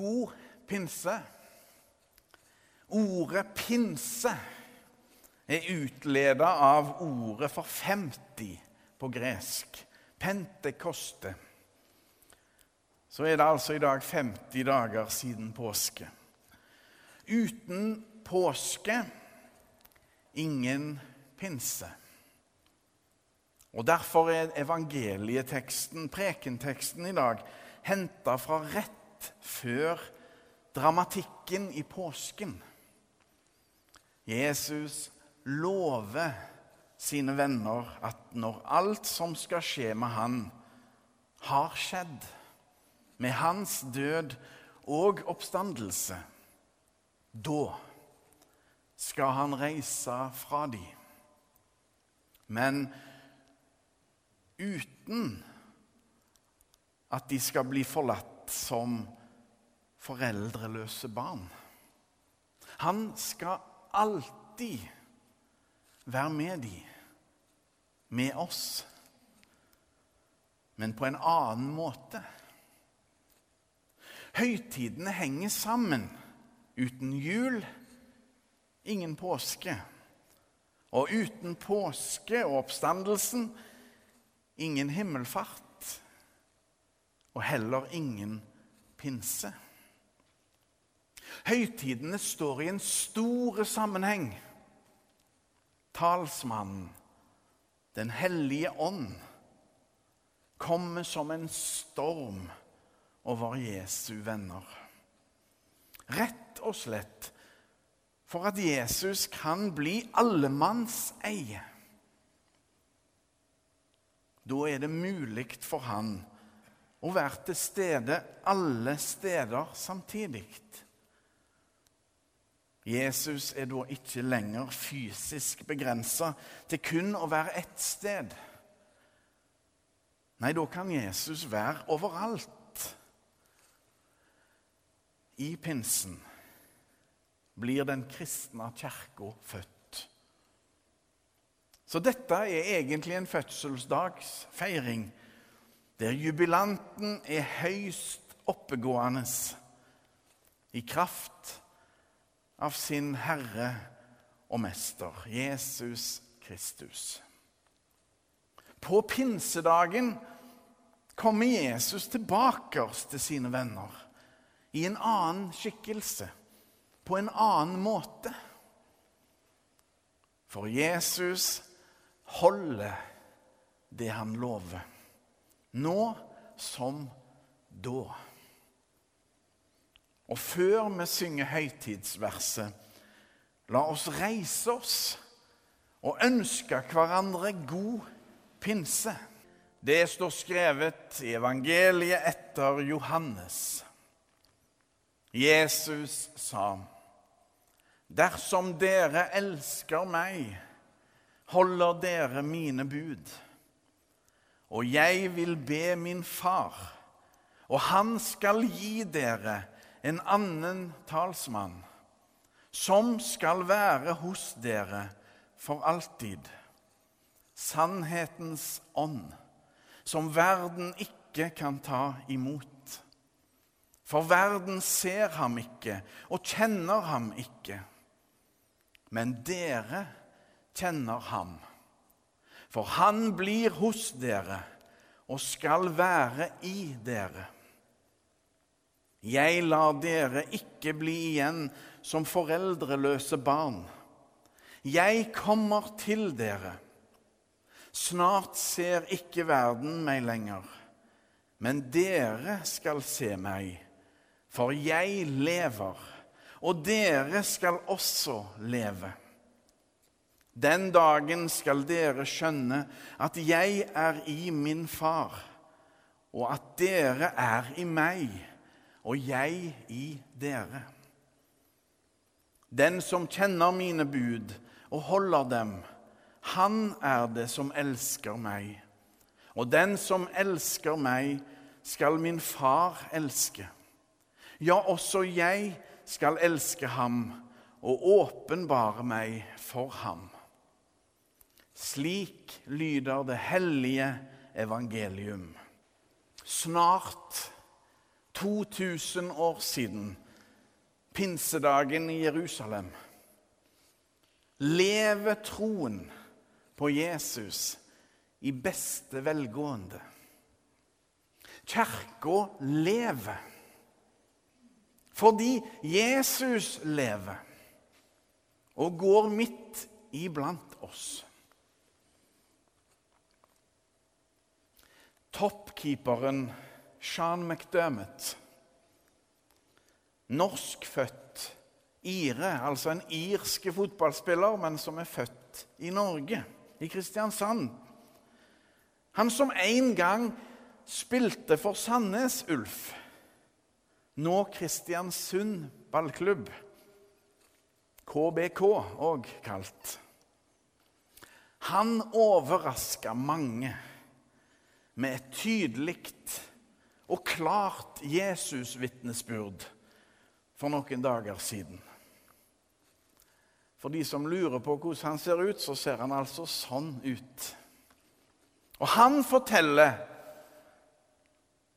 God pinse. Ordet pinse er utleda av ordet for 50 på gresk. Pentekoste. Så er det altså i dag 50 dager siden påske. Uten påske ingen pinse. Og Derfor er evangelieteksten, prekenteksten i dag, henta fra rett før dramatikken i påsken. Jesus lover sine venner at når alt som skal skje med han, har skjedd, med hans død og oppstandelse, da skal han reise fra dem. Men uten at de skal bli forlatt som foreldreløse barn. Han skal alltid være med de, med oss, men på en annen måte. Høytidene henger sammen. Uten jul ingen påske. Og uten påske og oppstandelsen ingen himmelfart. Og heller ingen pinse. Høytidene står i en stor sammenheng. Talsmannen, Den hellige ånd, kommer som en storm over Jesu venner. Rett og slett for at Jesus kan bli allemannseie. Da er det mulig for han å være til stede alle steder samtidig. Jesus er da ikke lenger fysisk begrensa til kun å være ett sted. Nei, da kan Jesus være overalt. I pinsen blir den kristne kirka født. Så dette er egentlig en fødselsdagsfeiring der jubilanten er høyst oppegående i kraft av sin Herre og Mester, Jesus Kristus. På pinsedagen kommer Jesus tilbake til sine venner i en annen skikkelse, på en annen måte. For Jesus holder det han lover, nå som da. Og før vi synger høytidsverset, la oss reise oss og ønske hverandre god pinse. Det står skrevet i evangeliet etter Johannes. Jesus sa, 'Dersom dere elsker meg, holder dere mine bud.' 'Og jeg vil be min far, og han skal gi dere' en annen talsmann, som skal være hos dere for alltid. Sannhetens ånd, som verden ikke kan ta imot. For verden ser ham ikke og kjenner ham ikke. Men dere kjenner ham. For han blir hos dere og skal være i dere. Jeg lar dere ikke bli igjen som foreldreløse barn. Jeg kommer til dere. Snart ser ikke verden meg lenger, men dere skal se meg, for jeg lever, og dere skal også leve. Den dagen skal dere skjønne at jeg er i min far, og at dere er i meg og jeg i dere. Den som kjenner mine bud og holder dem, han er det som elsker meg. Og den som elsker meg, skal min far elske. Ja, også jeg skal elske ham og åpenbare meg for ham. Slik lyder det hellige evangelium. Snart 2000 år siden, pinsedagen i Jerusalem, lever troen på Jesus i beste velgående. Kirka lever fordi Jesus lever og går midt iblant oss. Toppkeeperen Sean McDermott, norskfødt ire, altså en irsk fotballspiller, men som er født i Norge, i Kristiansand. Han som en gang spilte for Sandnes Ulf, nå Kristiansund ballklubb. KBK òg kalt. Han overraska mange med et tydelig og klart Jesus-vitnesbyrd for noen dager siden. For de som lurer på hvordan han ser ut, så ser han altså sånn ut. Og han forteller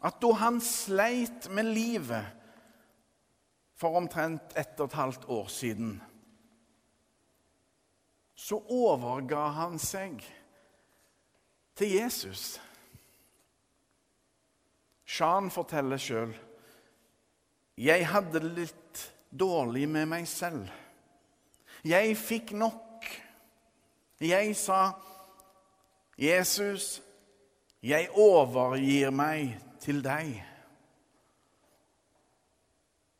at da han sleit med livet for omtrent ett og et halvt år siden så overga han seg til Jesus. Shan forteller sjøl jeg hadde det litt dårlig med meg selv. Jeg fikk nok. Jeg sa, 'Jesus, jeg overgir meg til deg.'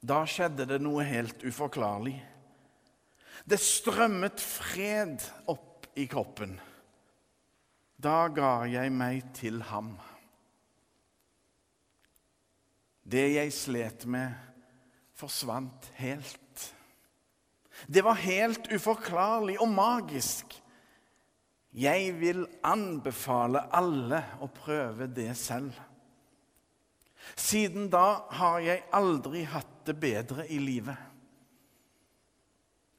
Da skjedde det noe helt uforklarlig. Det strømmet fred opp i kroppen. Da ga jeg meg til ham. Det jeg slet med, forsvant helt. Det var helt uforklarlig og magisk. Jeg vil anbefale alle å prøve det selv. Siden da har jeg aldri hatt det bedre i livet.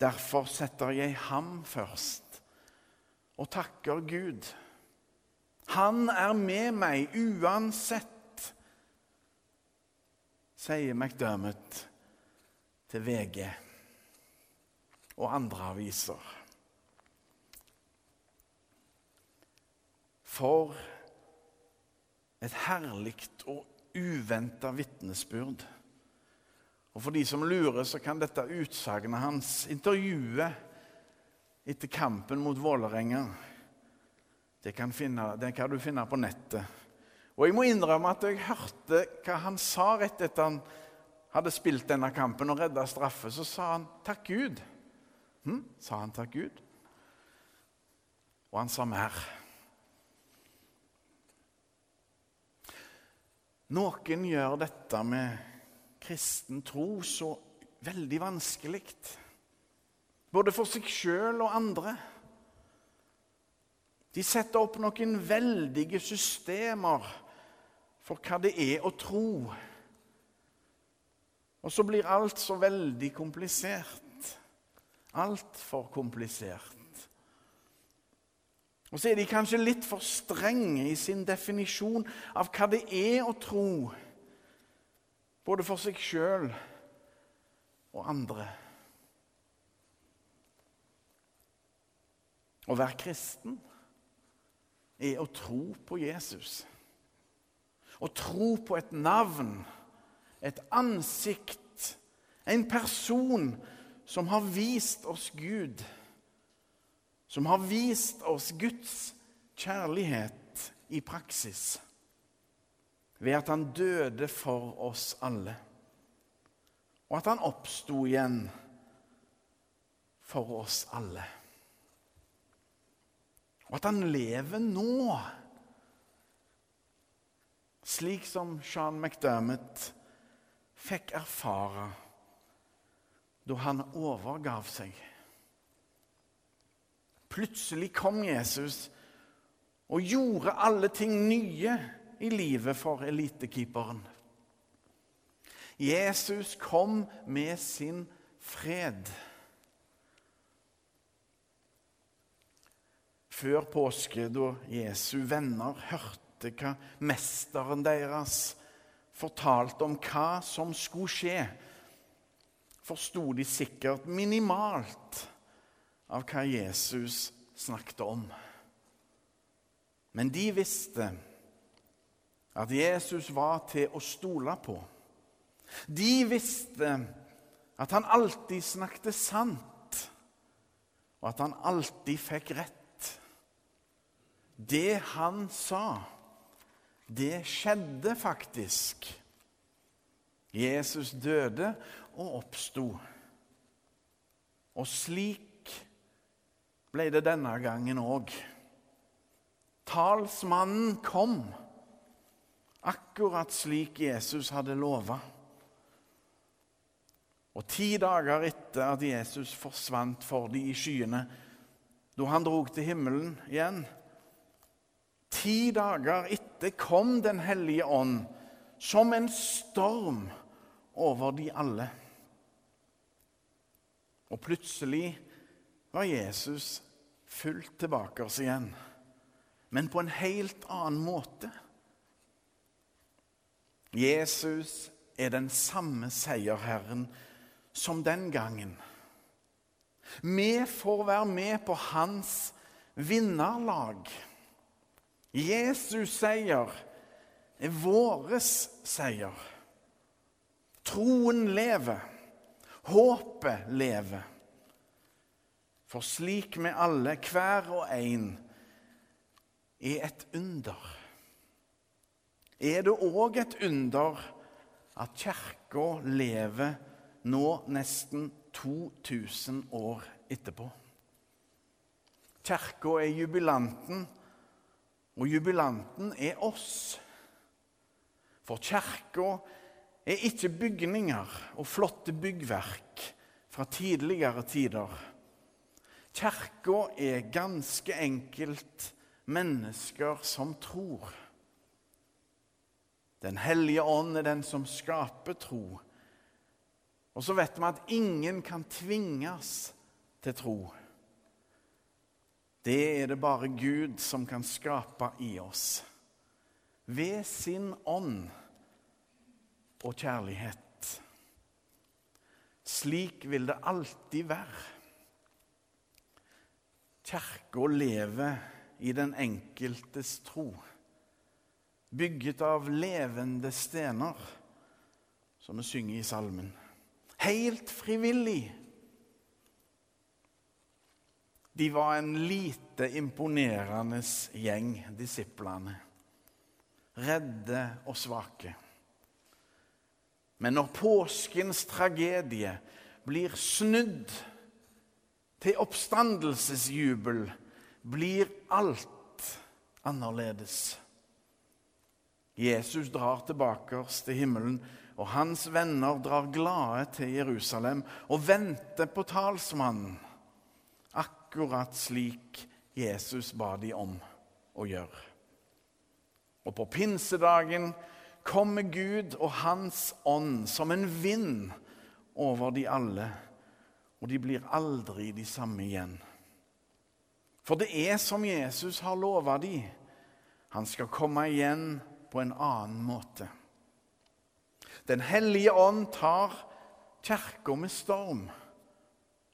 Derfor setter jeg ham først og takker Gud. Han er med meg uansett, sier McDermott til VG og andre aviser. For et herlig og uventa vitnesbyrd. Og For de som lurer, så kan dette utsagnet hans, intervjuet etter kampen mot Vålerenga, det det kan du finne på nettet. Og jeg må innrømme at jeg hørte hva han sa rett etter han hadde spilt denne kampen og redda straffe. Så sa han 'takk Gud'. Hm? Sa han 'takk Gud'? Og han sa mer. Noen gjør dette med kristen tro så veldig vanskelig. Både for seg sjøl og andre. De setter opp noen veldige systemer for hva det er å tro. Og så blir alt så veldig komplisert. Altfor komplisert. Og så er de kanskje litt for strenge i sin definisjon av hva det er å tro både for seg sjøl og andre. Å være kristen er å tro på Jesus. Å tro på et navn, et ansikt, en person som har vist oss Gud. Som har vist oss Guds kjærlighet i praksis ved at han døde for oss alle, og at han oppsto igjen for oss alle. Og at han lever nå, slik som Sean McDermott fikk erfare da han overgav seg. Plutselig kom Jesus og gjorde alle ting nye i livet for elitekeeperen. Jesus kom med sin fred. Før påske, da Jesu venner hørte hva mesteren deres fortalte om hva som skulle skje, forsto de sikkert minimalt av hva Jesus snakket om. Men de visste at Jesus var til å stole på. De visste at han alltid snakket sant, og at han alltid fikk rett. Det han sa, det skjedde faktisk. Jesus døde og oppsto. Og slik ble det denne gangen òg. Talsmannen kom, akkurat slik Jesus hadde lova. Og ti dager etter at Jesus forsvant for de i skyene, da han drog til himmelen igjen Ti dager etter kom Den hellige ånd som en storm over de alle. Og plutselig var Jesus fullt tilbake oss igjen, men på en helt annen måte. Jesus er den samme seierherren som den gangen. Vi får være med på hans vinnerlag. Jesus seier er våres seier. Troen lever, håpet lever. For slik vi alle, hver og en, er et under, er det òg et under at Kirka lever nå nesten 2000 år etterpå. Kirka er jubilanten, og jubilanten er oss. For kirka er ikke bygninger og flotte byggverk fra tidligere tider. Kirka er ganske enkelt mennesker som tror. Den hellige ånd er den som skaper tro. Og så vet vi at ingen kan tvinges til tro. Det er det bare Gud som kan skape i oss. Ved sin ånd og kjærlighet. Slik vil det alltid være. Kirka lever i den enkeltes tro, bygget av levende stener, som vi synger i salmen. Helt frivillig. De var en lite imponerende gjeng, disiplene. Redde og svake. Men når påskens tragedie blir snudd til oppstandelsesjubel, blir alt annerledes. Jesus drar tilbake oss til himmelen, og hans venner drar glade til Jerusalem og venter på talsmannen, akkurat slik Jesus ba de om å gjøre. Og på pinsedagen kommer Gud og Hans ånd som en vind over de alle, og de blir aldri de samme igjen. For det er som Jesus har lova de. Han skal komme igjen på en annen måte. Den hellige ånd tar kirka med storm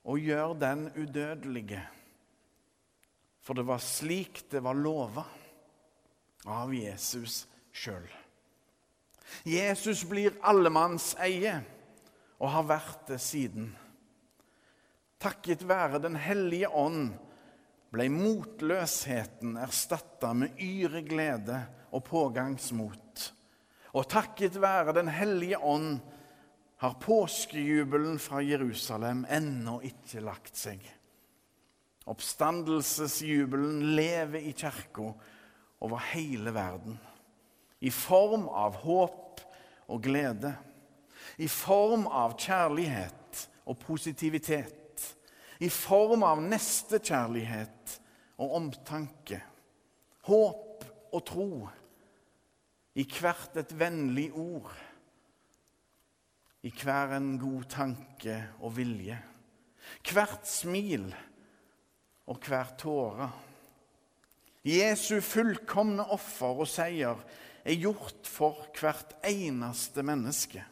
og gjør den udødelige. For det var slik det var lova av Jesus sjøl. Jesus blir allemannseie og har vært det siden. Takket være Den hellige ånd ble motløsheten erstatta med yre glede og pågangsmot. Og takket være Den hellige ånd har påskejubelen fra Jerusalem ennå ikke lagt seg. Oppstandelsesjubelen lever i kirka over hele verden. I form av håp og glede. I form av kjærlighet og positivitet. I form av nestekjærlighet og omtanke. Håp og tro. I hvert et vennlig ord. I hver en god tanke og vilje. Hvert smil og hver tåre. Jesu fullkomne offer og seier er gjort for hvert eneste menneske.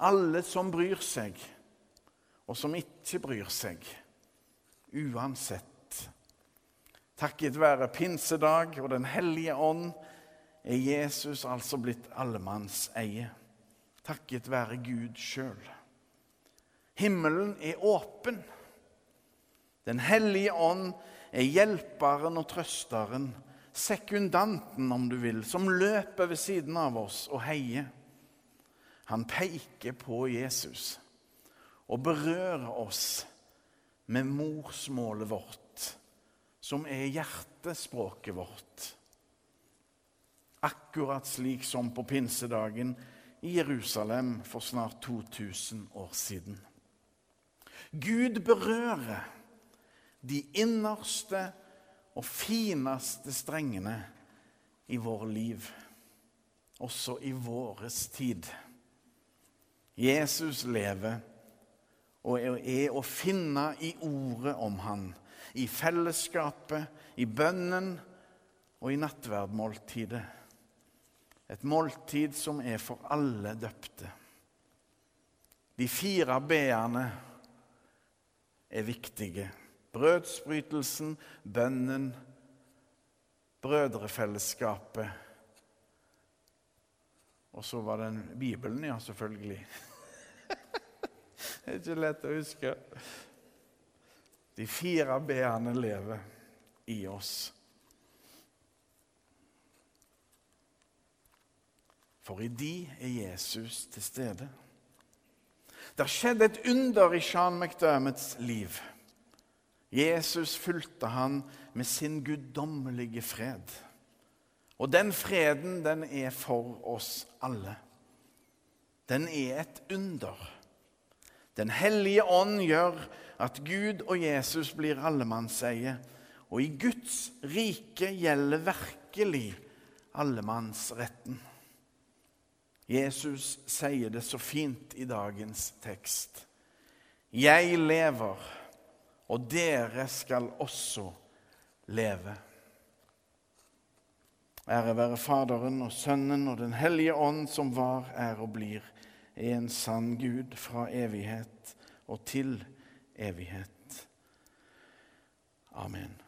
Alle som bryr seg, og som ikke bryr seg. Uansett. Takket være pinsedag og Den hellige ånd er Jesus altså blitt allemannseie. Takket være Gud sjøl. Himmelen er åpen. Den hellige ånd er hjelperen og trøsteren, sekundanten, om du vil, som løper ved siden av oss og heier. Han peker på Jesus og berører oss med morsmålet vårt, som er hjertespråket vårt. Akkurat slik som på pinsedagen i Jerusalem for snart 2000 år siden. Gud berører de innerste og fineste strengene i våre liv, også i våres tid. Jesus lever og er å finne i ordet om han, i fellesskapet, i bønnen og i nattverdmåltidet. Et måltid som er for alle døpte. De fire b-ene er viktige. Brødsbrytelsen, bønnen, brødrefellesskapet. Og så var det Bibelen, ja, selvfølgelig. det er ikke lett å huske. De fire b-ene lever i oss. For i de er Jesus til stede. Det skjedde et under i Sean McDermotts liv. Jesus fulgte han med sin guddommelige fred. Og den freden, den er for oss alle. Den er et under. Den hellige ånd gjør at Gud og Jesus blir allemannseie. Og i Guds rike gjelder virkelig allemannsretten. Jesus sier det så fint i dagens tekst. Jeg lever, og dere skal også leve. Ære være Faderen og Sønnen og Den hellige ånd, som var, er og blir en sann Gud fra evighet og til evighet. Amen.